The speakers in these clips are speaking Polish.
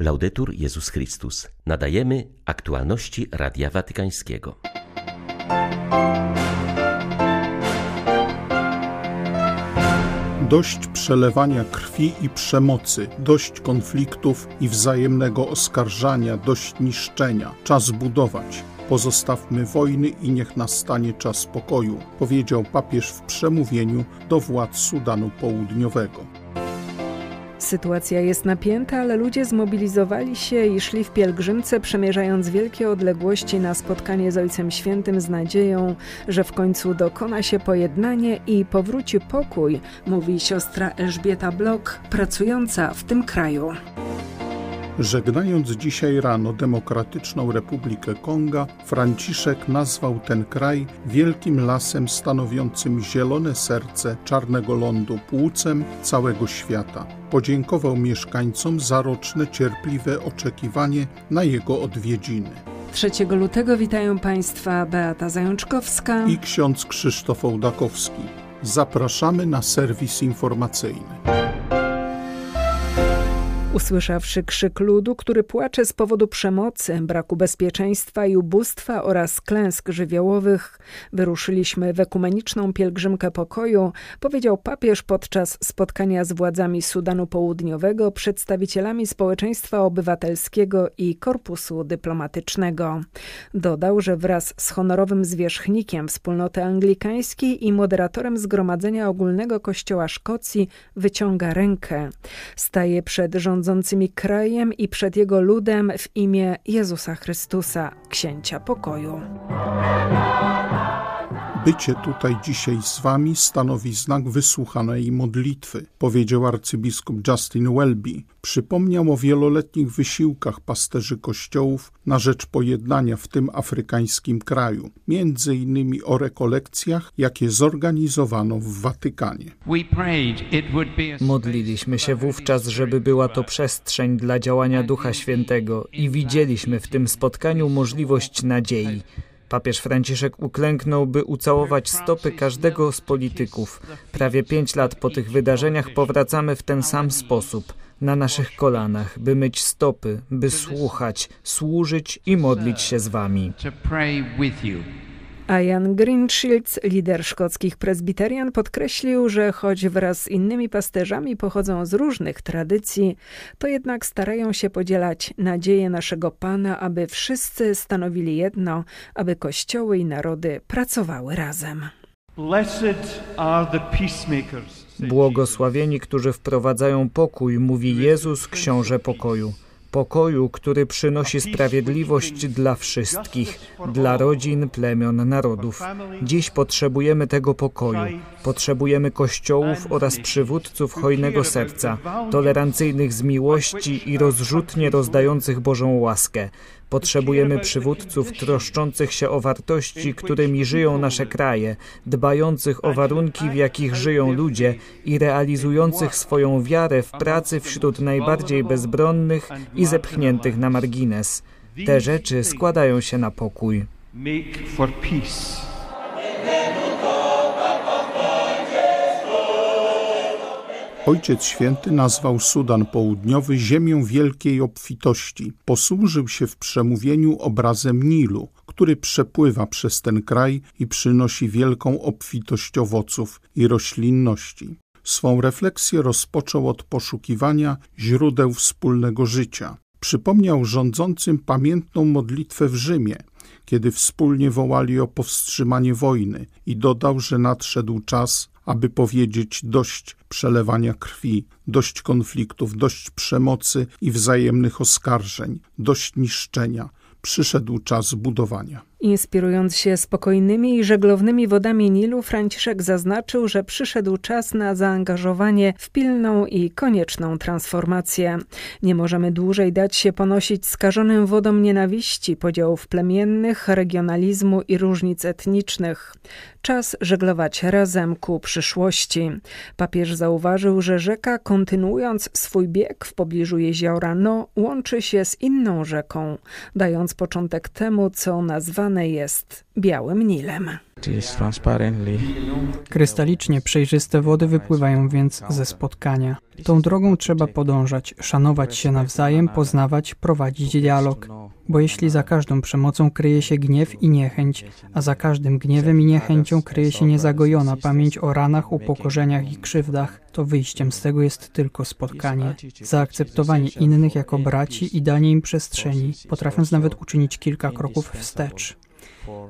Laudetur Jezus Chrystus. Nadajemy aktualności Radia Watykańskiego. Dość przelewania krwi i przemocy, dość konfliktów i wzajemnego oskarżania, dość niszczenia. Czas budować. Pozostawmy wojny i niech nastanie czas pokoju, powiedział papież w przemówieniu do władz Sudanu Południowego. Sytuacja jest napięta, ale ludzie zmobilizowali się i szli w pielgrzymce, przemierzając wielkie odległości na spotkanie z Ojcem Świętym z nadzieją, że w końcu dokona się pojednanie i powróci pokój, mówi siostra Elżbieta Blok, pracująca w tym kraju. Żegnając dzisiaj rano Demokratyczną Republikę Konga, Franciszek nazwał ten kraj wielkim lasem stanowiącym zielone serce czarnego lądu, płucem całego świata. Podziękował mieszkańcom za roczne cierpliwe oczekiwanie na jego odwiedziny. 3 lutego witają Państwa Beata Zajączkowska i ksiądz Krzysztof Ołdakowski. Zapraszamy na serwis informacyjny. Usłyszawszy krzyk ludu, który płacze z powodu przemocy, braku bezpieczeństwa i ubóstwa oraz klęsk żywiołowych, wyruszyliśmy w ekumeniczną pielgrzymkę pokoju, powiedział papież podczas spotkania z władzami Sudanu Południowego, przedstawicielami społeczeństwa obywatelskiego i korpusu dyplomatycznego. Dodał, że wraz z honorowym zwierzchnikiem wspólnoty anglikańskiej i moderatorem Zgromadzenia Ogólnego Kościoła Szkocji wyciąga rękę. Staje przed rządzącymi rządzącymi krajem i przed jego ludem w imię Jezusa Chrystusa, księcia pokoju. Bycie tutaj dzisiaj z wami stanowi znak wysłuchanej modlitwy, powiedział arcybiskup Justin Welby. Przypomniał o wieloletnich wysiłkach pasterzy kościołów na rzecz pojednania w tym afrykańskim kraju, między innymi o rekolekcjach, jakie zorganizowano w Watykanie. Modliliśmy się wówczas, żeby była to przestrzeń dla działania Ducha Świętego i widzieliśmy w tym spotkaniu możliwość nadziei. Papież Franciszek uklęknął, by ucałować stopy każdego z polityków. Prawie pięć lat po tych wydarzeniach powracamy w ten sam sposób, na naszych kolanach, by myć stopy, by słuchać, służyć i modlić się z wami. A Jan Greenshields, lider szkockich prezbiterian, podkreślił, że choć wraz z innymi pasterzami pochodzą z różnych tradycji, to jednak starają się podzielać nadzieję naszego Pana, aby wszyscy stanowili jedno, aby kościoły i narody pracowały razem. Błogosławieni, którzy wprowadzają pokój, mówi Jezus, książę pokoju pokoju, który przynosi sprawiedliwość dla wszystkich, dla rodzin, plemion, narodów. Dziś potrzebujemy tego pokoju. Potrzebujemy kościołów oraz przywódców hojnego serca, tolerancyjnych z miłości i rozrzutnie rozdających Bożą łaskę. Potrzebujemy przywódców troszczących się o wartości, którymi żyją nasze kraje, dbających o warunki, w jakich żyją ludzie i realizujących swoją wiarę w pracy wśród najbardziej bezbronnych i zepchniętych na margines. Te rzeczy składają się na pokój. Ojciec Święty nazwał Sudan Południowy ziemią wielkiej obfitości. Posłużył się w przemówieniu obrazem Nilu, który przepływa przez ten kraj i przynosi wielką obfitość owoców i roślinności. Swą refleksję rozpoczął od poszukiwania źródeł wspólnego życia. Przypomniał rządzącym pamiętną modlitwę w Rzymie, kiedy wspólnie wołali o powstrzymanie wojny i dodał, że nadszedł czas, aby powiedzieć dość przelewania krwi, dość konfliktów, dość przemocy i wzajemnych oskarżeń, dość niszczenia. Przyszedł czas budowania. Inspirując się spokojnymi i żeglownymi wodami Nilu, Franciszek zaznaczył, że przyszedł czas na zaangażowanie w pilną i konieczną transformację. Nie możemy dłużej dać się ponosić skażonym wodom nienawiści, podziałów plemiennych, regionalizmu i różnic etnicznych. Czas żeglować razem ku przyszłości. Papież zauważył, że rzeka, kontynuując swój bieg w pobliżu jeziora No, łączy się z inną rzeką, dając początek temu, co nazwane jest Białym Nilem. Krystalicznie przejrzyste wody wypływają więc ze spotkania. Tą drogą trzeba podążać, szanować się nawzajem, poznawać, prowadzić dialog. Bo jeśli za każdą przemocą kryje się gniew i niechęć, a za każdym gniewem i niechęcią kryje się niezagojona pamięć o ranach, upokorzeniach i krzywdach, to wyjściem z tego jest tylko spotkanie. Zaakceptowanie innych jako braci i danie im przestrzeni, potrafiąc nawet uczynić kilka kroków wstecz.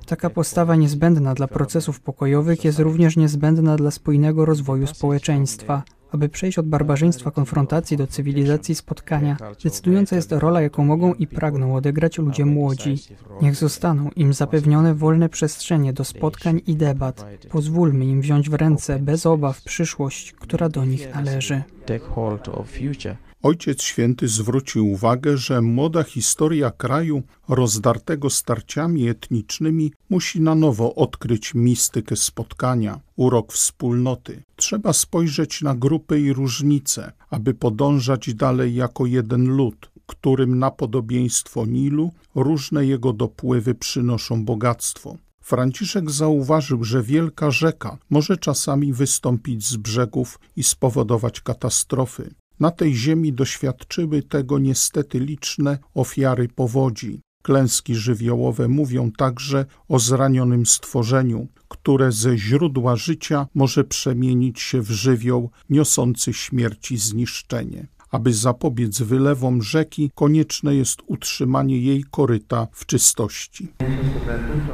Taka postawa niezbędna dla procesów pokojowych jest również niezbędna dla spójnego rozwoju społeczeństwa. Aby przejść od barbarzyństwa konfrontacji do cywilizacji spotkania, decydująca jest rola, jaką mogą i pragną odegrać ludzie młodzi. Niech zostaną im zapewnione wolne przestrzenie do spotkań i debat. Pozwólmy im wziąć w ręce bez obaw przyszłość, która do nich należy. Ojciec Święty zwrócił uwagę, że młoda historia kraju rozdartego starciami etnicznymi musi na nowo odkryć mistykę spotkania, urok wspólnoty. Trzeba spojrzeć na grupy i różnice, aby podążać dalej jako jeden lud, którym na podobieństwo Nilu różne jego dopływy przynoszą bogactwo. Franciszek zauważył, że wielka rzeka może czasami wystąpić z brzegów i spowodować katastrofy. Na tej ziemi doświadczyły tego niestety liczne ofiary powodzi. Klęski żywiołowe mówią także o zranionym stworzeniu, które ze źródła życia może przemienić się w żywioł niosący śmierć i zniszczenie. Aby zapobiec wylewom rzeki, konieczne jest utrzymanie jej koryta w czystości.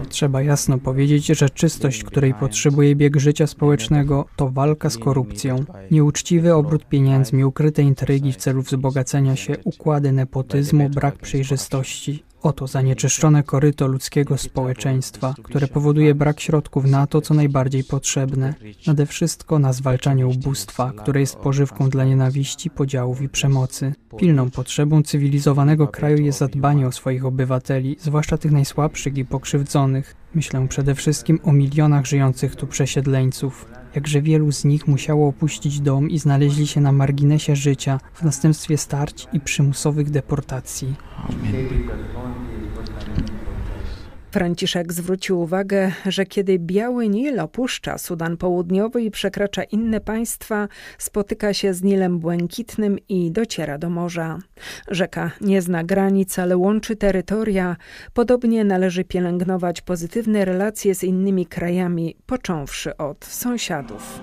Trzeba jasno powiedzieć, że czystość, której potrzebuje bieg życia społecznego, to walka z korupcją. Nieuczciwy obrót pieniędzmi, ukryte intrygi w celu wzbogacenia się, układy nepotyzmu, brak przejrzystości. Oto zanieczyszczone koryto ludzkiego społeczeństwa, które powoduje brak środków na to, co najbardziej potrzebne. Nade wszystko na zwalczanie ubóstwa, które jest pożywką dla nienawiści, podziałów i przemocy. Pilną potrzebą cywilizowanego kraju jest zadbanie o swoich obywateli, zwłaszcza tych najsłabszych i pokrzywdzonych. Myślę przede wszystkim o milionach żyjących tu przesiedleńców. Jakże wielu z nich musiało opuścić dom i znaleźli się na marginesie życia w następstwie starć i przymusowych deportacji. Amen. Franciszek zwrócił uwagę, że kiedy Biały Nil opuszcza Sudan Południowy i przekracza inne państwa, spotyka się z Nilem Błękitnym i dociera do morza. Rzeka nie zna granic, ale łączy terytoria. Podobnie należy pielęgnować pozytywne relacje z innymi krajami, począwszy od sąsiadów.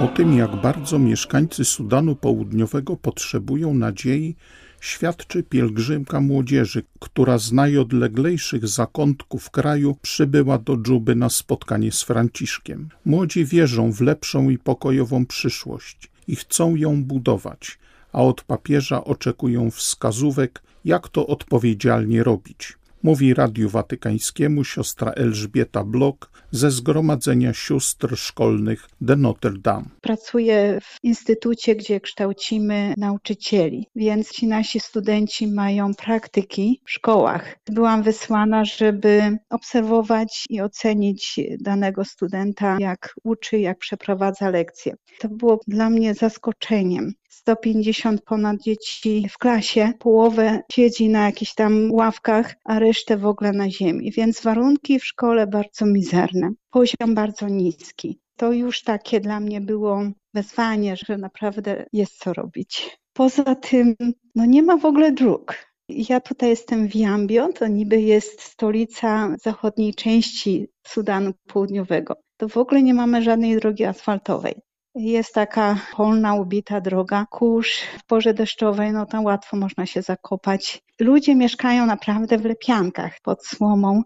O tym, jak bardzo mieszkańcy Sudanu Południowego potrzebują nadziei, świadczy pielgrzymka młodzieży, która z najodleglejszych zakątków kraju przybyła do Dżuby na spotkanie z Franciszkiem. Młodzi wierzą w lepszą i pokojową przyszłość i chcą ją budować, a od papieża oczekują wskazówek, jak to odpowiedzialnie robić mówi Radiu Watykańskiemu siostra Elżbieta Blok ze Zgromadzenia Sióstr Szkolnych de Notre Dame. Pracuję w instytucie, gdzie kształcimy nauczycieli, więc ci nasi studenci mają praktyki w szkołach. Byłam wysłana, żeby obserwować i ocenić danego studenta, jak uczy, jak przeprowadza lekcje. To było dla mnie zaskoczeniem. 150 ponad dzieci w klasie, połowę siedzi na jakichś tam ławkach, a resztę w ogóle na ziemi. Więc warunki w szkole bardzo mizerne, poziom bardzo niski. To już takie dla mnie było wezwanie, że naprawdę jest co robić. Poza tym, no nie ma w ogóle dróg. Ja tutaj jestem w Jambio, to niby jest stolica zachodniej części Sudanu Południowego. To w ogóle nie mamy żadnej drogi asfaltowej. Jest taka polna, ubita droga, kurz w porze deszczowej, no tam łatwo można się zakopać. Ludzie mieszkają naprawdę w lepiankach pod słomą,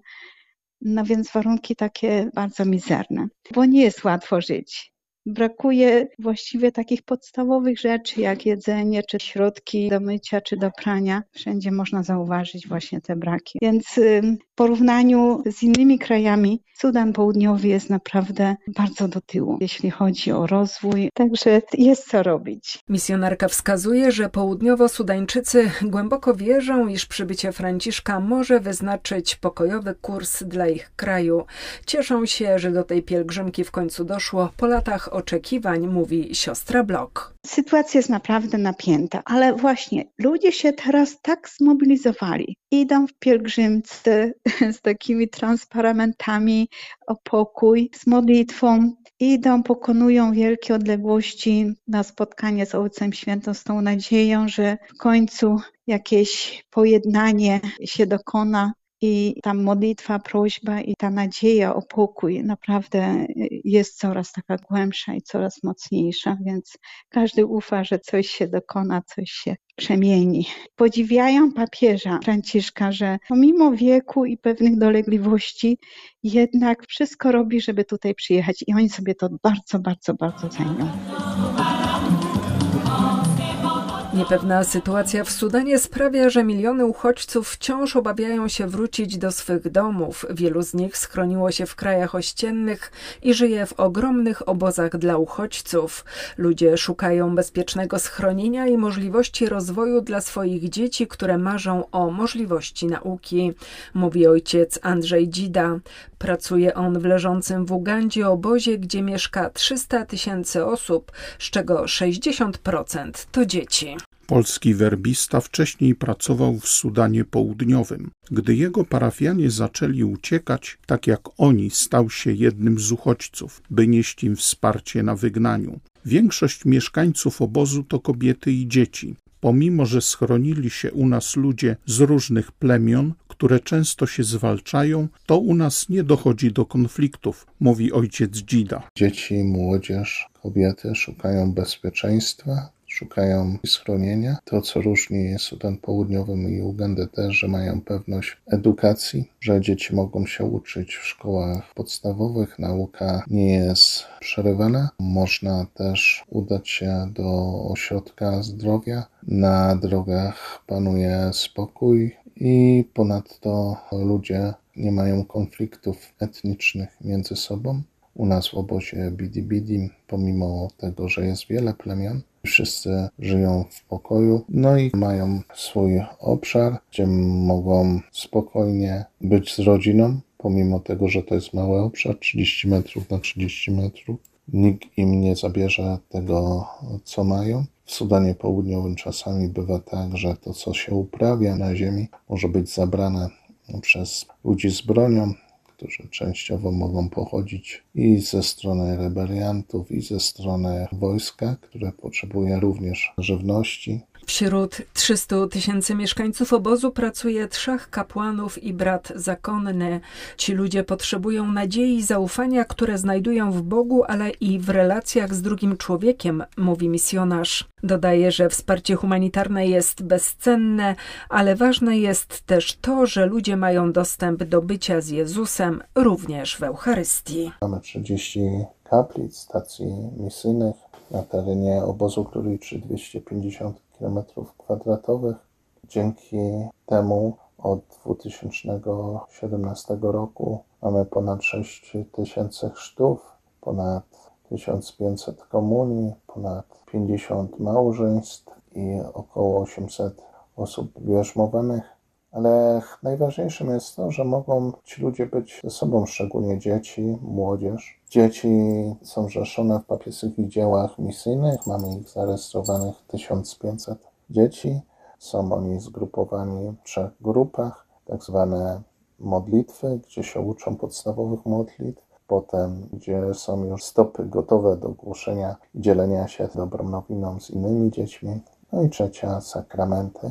no więc warunki takie bardzo mizerne, bo nie jest łatwo żyć. Brakuje właściwie takich podstawowych rzeczy, jak jedzenie, czy środki do mycia, czy do prania. Wszędzie można zauważyć właśnie te braki. Więc porównaniu z innymi krajami, Sudan Południowy jest naprawdę bardzo do tyłu, jeśli chodzi o rozwój. Także jest co robić. Misjonarka wskazuje, że południowo-Sudańczycy głęboko wierzą, iż przybycie Franciszka może wyznaczyć pokojowy kurs dla ich kraju. Cieszą się, że do tej pielgrzymki w końcu doszło po latach oczekiwań, mówi siostra Blok. Sytuacja jest naprawdę napięta, ale właśnie ludzie się teraz tak zmobilizowali. Idą w pielgrzymce z takimi transparentami o pokój, z modlitwą. Idą, pokonują wielkie odległości na spotkanie z Ojcem Świętym z tą nadzieją, że w końcu jakieś pojednanie się dokona i ta modlitwa, prośba i ta nadzieja o pokój naprawdę jest coraz taka głębsza i coraz mocniejsza, więc każdy ufa, że coś się dokona, coś się przemieni. Podziwiają papieża Franciszka, że pomimo wieku i pewnych dolegliwości, jednak wszystko robi, żeby tutaj przyjechać i oni sobie to bardzo, bardzo, bardzo cenią. Niepewna sytuacja w Sudanie sprawia, że miliony uchodźców wciąż obawiają się wrócić do swych domów. Wielu z nich schroniło się w krajach ościennych i żyje w ogromnych obozach dla uchodźców. Ludzie szukają bezpiecznego schronienia i możliwości rozwoju dla swoich dzieci, które marzą o możliwości nauki, mówi ojciec Andrzej Dzida. Pracuje on w leżącym w Ugandzie obozie, gdzie mieszka 300 tysięcy osób, z czego 60% to dzieci. Polski werbista wcześniej pracował w Sudanie Południowym. Gdy jego parafianie zaczęli uciekać, tak jak oni, stał się jednym z uchodźców, by nieść im wsparcie na wygnaniu. Większość mieszkańców obozu to kobiety i dzieci. Pomimo, że schronili się u nas ludzie z różnych plemion, które często się zwalczają, to u nas nie dochodzi do konfliktów, mówi ojciec Dzida. Dzieci, młodzież, kobiety szukają bezpieczeństwa, szukają schronienia. To, co różni Sudan Południowy i Ugandę też, że mają pewność edukacji, że dzieci mogą się uczyć w szkołach podstawowych, nauka nie jest przerywana. Można też udać się do ośrodka zdrowia. Na drogach panuje spokój i ponadto ludzie nie mają konfliktów etnicznych między sobą. U nas w obozie Bidi Bidi, pomimo tego, że jest wiele plemion, Wszyscy żyją w pokoju, no i mają swój obszar, gdzie mogą spokojnie być z rodziną, pomimo tego, że to jest mały obszar, 30 metrów na 30 metrów. Nikt im nie zabierze tego, co mają. W Sudanie Południowym czasami bywa tak, że to, co się uprawia na ziemi, może być zabrane przez ludzi z bronią, którzy częściowo mogą pochodzić i ze strony rebeliantów, i ze strony wojska, które potrzebuje również żywności. Wśród 300 tysięcy mieszkańców obozu pracuje trzech kapłanów i brat zakonny. Ci ludzie potrzebują nadziei i zaufania, które znajdują w Bogu, ale i w relacjach z drugim człowiekiem, mówi misjonarz. Dodaje, że wsparcie humanitarne jest bezcenne, ale ważne jest też to, że ludzie mają dostęp do bycia z Jezusem również w Eucharystii. Mamy 30 kaplic, stacji misyjnych na terenie obozu, który liczy 250 km2. Dzięki temu od 2017 roku mamy ponad 6 tysięcy chrztów, ponad 1500 komunii, ponad 50 małżeństw i około 800 osób bierzmowanych. Ale najważniejszym jest to, że mogą ci ludzie być ze sobą, szczególnie dzieci, młodzież. Dzieci są zrzeszone w papieskich dziełach misyjnych, mamy ich zarejestrowanych 1500 dzieci. Są oni zgrupowani w trzech grupach, tak zwane modlitwy, gdzie się uczą podstawowych modlitw, potem gdzie są już stopy gotowe do głoszenia i dzielenia się dobrą nowiną z innymi dziećmi. No i trzecia, sakramenty.